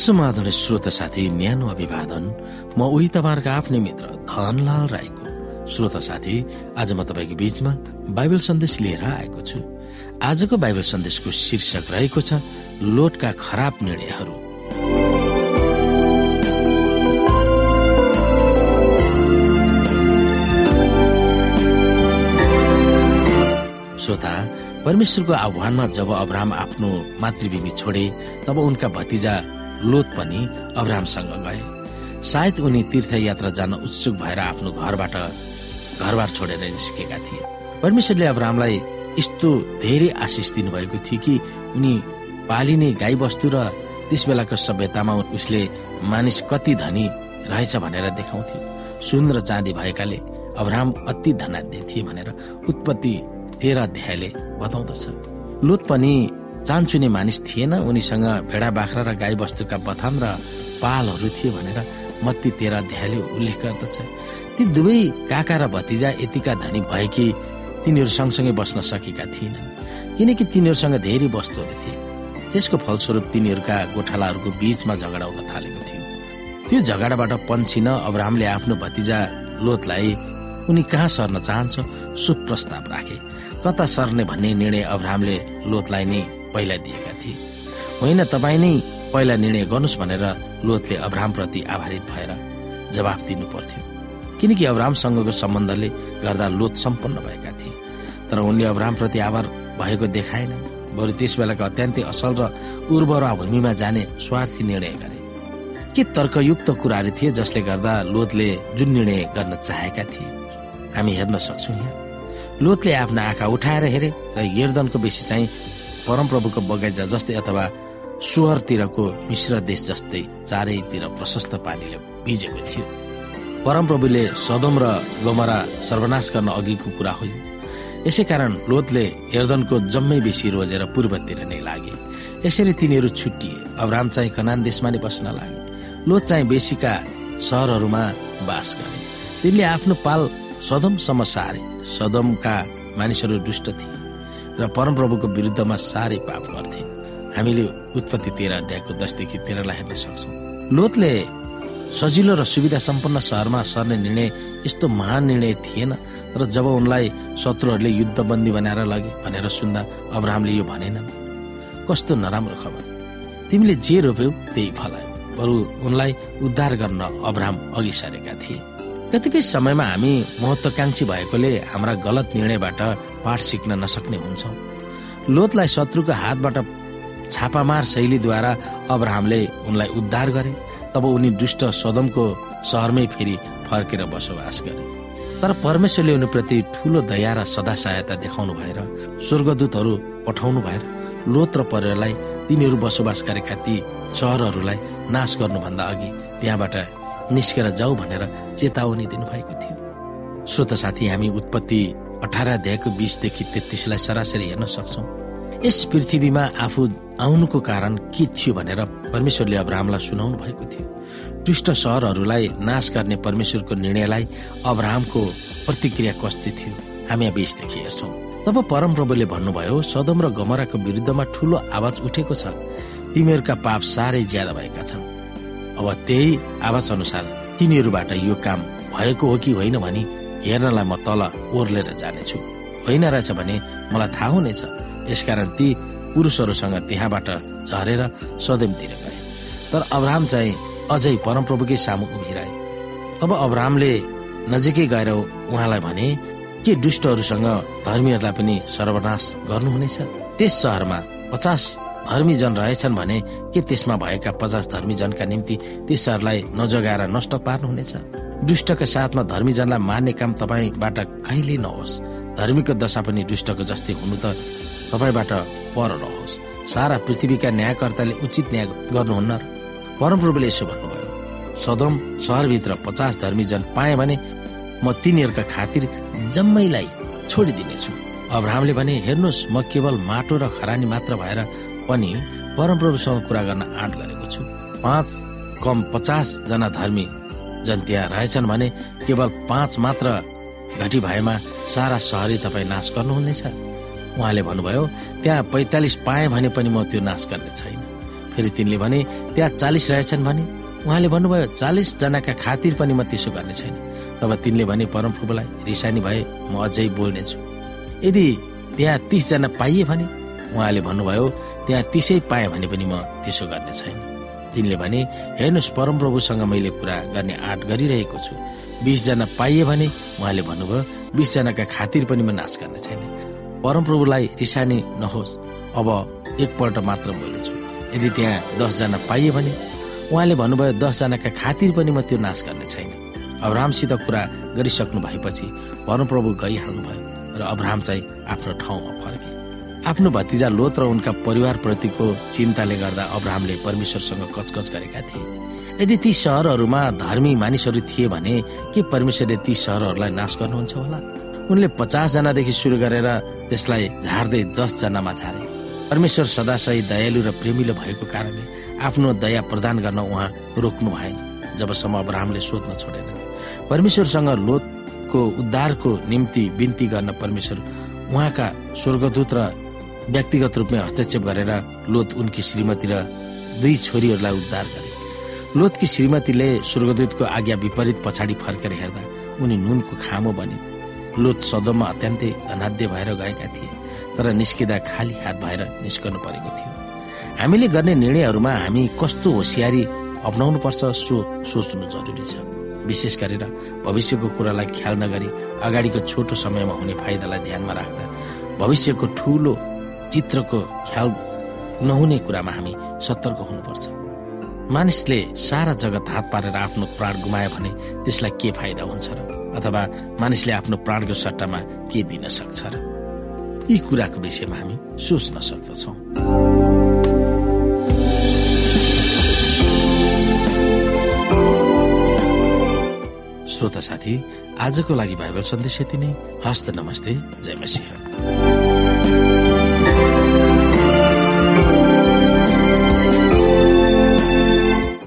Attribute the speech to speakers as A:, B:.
A: समाधान श्रोत साथी न्यानो अभिवादन। म उही तपाईँहरूको आफ्नै मित्र धनलाल राईको। श्रोत साथी आज म तपाईँको बीचमा बाइबल सन्देश लिएर आएको छु। आजको बाइबल सन्देशको शीर्षक रहेको छ लोटका खराब निर्णयहरू। श्रोता परमेश्वरको आह्वानमा जब अब्राहम आफ्नो मातृभूमि छोडे तब उनका भतिजा लोत पनि अब्राहमसँग गए। सायद उनी तीर्थयात्रा जान उत्सुक भएर आफ्नो घरबाट घरबार छोडेर निस्केका थिए। परमेश्वरले अब्राहमलाई यस्तो धेरै आशिष दिनुभएको थियो कि उनी पालिने गाई बस्तु र त्यस बेलाको सभ्यतामा उसले मानिस कति धनी रहेछ भनेर देखाउँथ्यो। सुन र चाँदी भएकाले अब्राहम अति धनाध्य थिए भनेर उत्पत्ति तेह्र अध्यायले बताउँदछ। लोत पनि चान्चुने मानिस थिएन उनीसँग भेडा बाख्रा र गाई बस्तुका बथान र पालहरू थिए भनेर मत्ती तेह्र अध्यायले उल्लेख गर्दछ। ती दुवै काका र भतिजा यतिका धनी भए कि तिनीहरू सँगसँगै बस्न सकेका थिएनन् किनकि तिनीहरूसँग धेरै वस्तुहरू थिए। त्यसको फलस्वरूप तिनीहरूका गोठालाहरूको बीचमा झगडा हुन थालेको थियो। त्यो झगडाबाट पन्छिन अब्राहमले आफ्नो भतिजा लोतलाई उनी कहाँ सर्न चाहन्छ? सो प्रस्ताव राखे। कता सर्ने भन्ने निर्णय अब्राहमले लोतलाई नै पहिला दिएका थिए। होइन तपाईँ नै पहिला निर्णय गर्नुहोस् भनेर लोतले अब्राहमप्रति आभारित भएर जवाफ दिनु पर्थ्यो किनकि अब्राहमसँगको सम्बन्धले गर्दा लोत सम्पन्न भएका थिए। तर उनले अब्राहमप्रति आभार भएको देखाएन। बरु त्यस बेलाका अत्यन्तै असल र उर्वरा भूमिमा जाने स्वार्थी निर्णय गरे। के तर्कयुक्त कुराहरू थिए जसले गर्दा लोतले जुन निर्णय गर्न चाहेका थिए? हामी हेर्न सक्छौँ यहाँ। लोतले आफ्ना आँखा उठाएर हेरे र यर्दनको बेसी चाहिँ परमप्रभुको बगैँचा जस्तै अथवा सुहरतिरको मिश्र देश जस्तै चारैतिर प्रशस्त पानीले भिजेको थियो। परमप्रभुले सदम र गमरा सर्वनाश गर्न अघिको कुरा हो। यसै कारण लोतले यर्दनको जम्मै बेसी रोजेर पूर्वतिर नै लागे। यसरी तिनीहरू छुट्टिए अब्राम चाहिँ कनान देशमा नै बस्न लागे। लोत चाहिँ बेसीका सहरहरूमा बास गरे। तिनले आफ्नो पाल सदमसम्म सारे। सदमका मानिसहरू दुष्ट थिए। र परमप्रभुको विरुद्धमा साह्रै पाप गर्थे हामीले उत्पत्ति तेह्र अध्यायको दसदेखि तेह्रलाई हेर्न सक्छौँ। लोतले सजिलो र सुविधा सम्पन्न सहरमा सर्ने निर्णय यस्तो महान निर्णय थिएन र जब उनलाई शत्रुहरूले युद्धबन्दी बनाएर लगे भनेर सुन्दा अब्राहमले यो भनेनन् कस्तो नराम्रो खबर। तिमीले जे रोप्यौ त्यही फलायो बरु उनलाई उद्धार गर्न अब्राहम अघि सरेका थिए। कतिपय समयमा हामी महत्वाकांक्षी भएकोले हाम्रा गलत निर्णयबाट पाठ सिक्न नसक्ने हुन्छौँ। लोतलाई शत्रुको हातबाट छापामार शैलीद्वारा अब्राहमले उनलाई उद्धार गरे तब उनी दुष्ट सदमको सहरमै फेरि फर्केर बसोबास गरे। तर परमेश्वरले उनीप्रति ठुलो दया र सदा सहायता देखाउनु भएर स्वर्गदूतहरू पठाउनु भएर लोत र परिवारलाई तिनीहरू बसोबास गरेका ती सहरहरूलाई नाश गर्नुभन्दा अघि त्यहाँबाट निस्केर जाऊ भनेर चेतावनी दिनुभएको थियो। श्रोत साथी हामी उत्पत्ति अठार अध्यायको बिसदेखि तेत्तिसलाई सरासरी हेर्न सक्छौ। यस पृथ्वीमा आफू आउनुको कारण के थियो भनेर परमेश्वरले अब्राहमलाई सुनाउनु भएको थियो। दुष्ट सहरहरूलाई नाश गर्ने परमेश्वरको निर्णयलाई अब्राहमको प्रतिक्रिया कस्तो थियो? हामी यहाँ बिसदेखि हेर्छौँ। तब परमप्रभुले भन्नुभयो सदम र गमराको विरुद्धमा ठुलो आवाज उठेको छ। तिमीहरूका पाप साह्रै ज्यादा भएका छन्। अब त्यही आवाज अनुसार तिनीहरूबाट यो काम भएको हो कि होइन भनी हेर्नलाई म तल ओर्लेर जानेछु। होइन रहेछ भने मलाई थाहा हुनेछ। यसकारण ती पुरुषहरूसँग त्यहाँबाट झरेर सदमतिर गए। तर अब्राहम चाहिँ अझै परमप्रभुकै सामु उभिरहे तब अब्राहमले नजिकै गएर उहाँलाई भने के दुष्टहरूसँग धर्मीहरूलाई पनि सर्वनाश गर्नुहुनेछ? त्यस सहरमा पचास धर्मी जन रहेछन् भने के त्यसमा भएका पचास धर्मी जनका निम्ति त्यस सहरलाई नजगाएर नष्ट पार्नुहुनेछ? दुष्टका साथमा धर्मी जनलाई मार्ने काम तपाईँबाट कहिले नहोस्। धर्मीको दशा पनि दुष्टको जस्तै हुनु त तपाईँबाट पर रहोस्। सारा पृथ्वीका न्यायकर्ताले उचित न्याय गर्नुहुन्न। परमप्रभुले यसो भन्नुभयो सदम सहरभित्र पचास धर्मी जन पाएँ भने म तिनीहरूका खातिर जम्मैलाई छोडिदिनेछु। अब्राहमले भने हेर्नुहोस् म केवल माटो र खरानी मात्र भएर पनि परमप्रभुसँग कुरा गर्न आँट गरेको छु। पाँच कम पचास जना धर्मी जन त्यहाँ रहेछन् भने केवल पाँच मात्र घटी भएमा सारा सहरी तपाईँ नाश गर्नुहुनेछ। उहाँले भन्नुभयो त्यहाँ पैतालिस पाएँ भने पनि म त्यो नाश गर्ने छैन। फेरि तिनले भने त्यहाँ चालिस रहेछन् भने? उहाँले भन्नुभयो चालिसजनाका खातिर पनि म त्यसो गर्ने छैन। तब तिनले भने परमप्रभुलाई रिसानी भए म अझै बोल्नेछु। यदि त्यहाँ तिसजना पाइए भने? उहाँले भन्नुभयो त्यहाँ तिसै पाएँ भने पनि म त्यसो गर्ने छैन। तिनले भने हेर्नुहोस् परमप्रभुसँग मैले कुरा गर्ने आँट गरिरहेको छु। बिसजना पाइए भने उहाँले भन्नुभयो बिसजनाका खातिर पनि म नाश गर्ने छैन। परमप्रभुलाई रिसानी नहोस्। अब एकपल्ट मात्र बोलेछु। यदि त्यहाँ दसजना पाइए भने उहाँले भन्नुभयो दसजनाका खातिर पनि म त्यो नाश गर्ने छैन। अब्राहमसित कुरा गरिसक्नु भएपछि परमप्रभु गइहाल्नु भयो र अब्राहम चाहिँ आफ्नो ठाउँमा फर्के। आफ्नो भतिजा लोत र उनका परिवारप्रतिको चिन्ताले गर्दा अब्राहमले परमेश्वरसँग कचकच गरेका थिए। यदि ती सहरहरूमा धर्मी मानिसहरू थिए भने के परमेश्वरले ती सहरहरूलाई नाश गर्नुहुन्छ होला? उनले पचासजनादेखि सुरु गरेर त्यसलाई झार्दै दसजनामा झारे। परमेश्वर सदाशय दयालु र प्रेमिलो भएको कारणले आफ्नो दया प्रदान गर्न उहाँ रोक्नु भएन जबसम्म अब्राहमले सोध्न छोडेन। परमेश्वरसँग लोतको उद्धारको निम्ति बिन्ती गर्न परमेश्वर उहाँका स्वर्गदूत र व्यक्तिगत रूपमा हस्तक्षेप गरेर लोत उनकी श्रीमती र दुई छोरीहरूलाई उद्धार गरे। लोतकी श्रीमतीले स्वर्गदूतको आज्ञा विपरीत पछाडि फर्केर हेर्दा उनी नुनको खामो बने। लोत सदनमा अत्यन्तै धनाध्य भएर गएका थिए तर निस्किँदा खाली हात भएर निस्कनु परेको थियो। हामीले गर्ने निर्णयहरूमा हामी कस्तो होसियारी अप्नाउनु पर्छ सो सोच्नु जरुरी छ। विशेष गरेर भविष्यको कुरालाई ख्याल नगरी अगाडिको छोटो समयमा हुने फाइदालाई ध्यानमा राख्दा भविष्यको ठुलो चित्रको ख्याल नहुने कुरामा हामी सतर्क हुनुपर्छ। मानिसले सारा जगत हात पारेर आफ्नो प्राण गुमायो भने त्यसलाई के फाइदा हुन्छ र? अथवा मानिसले आफ्नो प्राणको सट्टामा के दिन सक्छ र? यी कुराको विषयमा हामी सोच्न सक्दछौँ। श्रोता साथी आजको लागि बाइबल सन्देश यति नै। हस्त नमस्ते जय मसिंह।